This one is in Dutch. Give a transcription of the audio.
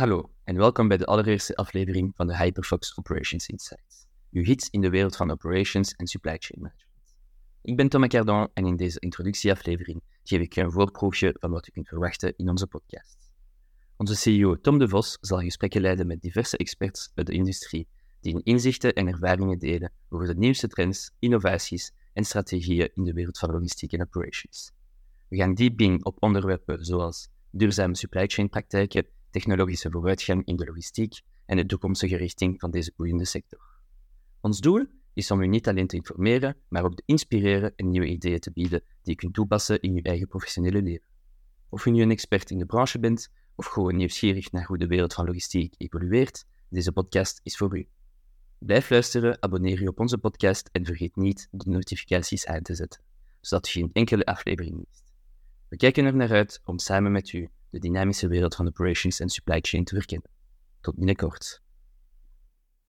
Hallo en welkom bij de allereerste aflevering van de Hyperfox Operations Insights, uw gids in de wereld van operations en supply chain management. Ik ben Thomas Cardon en in deze introductieaflevering geef ik je een voorproefje van wat u kunt verwachten in onze podcast. Onze CEO Tom de Vos zal gesprekken leiden met diverse experts uit de industrie die hun inzichten en ervaringen delen over de nieuwste trends, innovaties en strategieën in de wereld van logistiek en operations. We gaan diep in op onderwerpen zoals duurzame supply chain praktijken technologische vooruitgang in de logistiek en de toekomstige richting van deze boeiende sector. Ons doel is om u niet alleen te informeren, maar ook te inspireren en nieuwe ideeën te bieden die u kunt toepassen in uw eigen professionele leven. Of u nu een expert in de branche bent, of gewoon nieuwsgierig naar hoe de wereld van logistiek evolueert, deze podcast is voor u. Blijf luisteren, abonneer u op onze podcast en vergeet niet de notificaties aan te zetten, zodat u geen enkele aflevering mist. We kijken er naar uit om samen met u de dynamische wereld van operations en supply chain te verkennen. Tot binnenkort.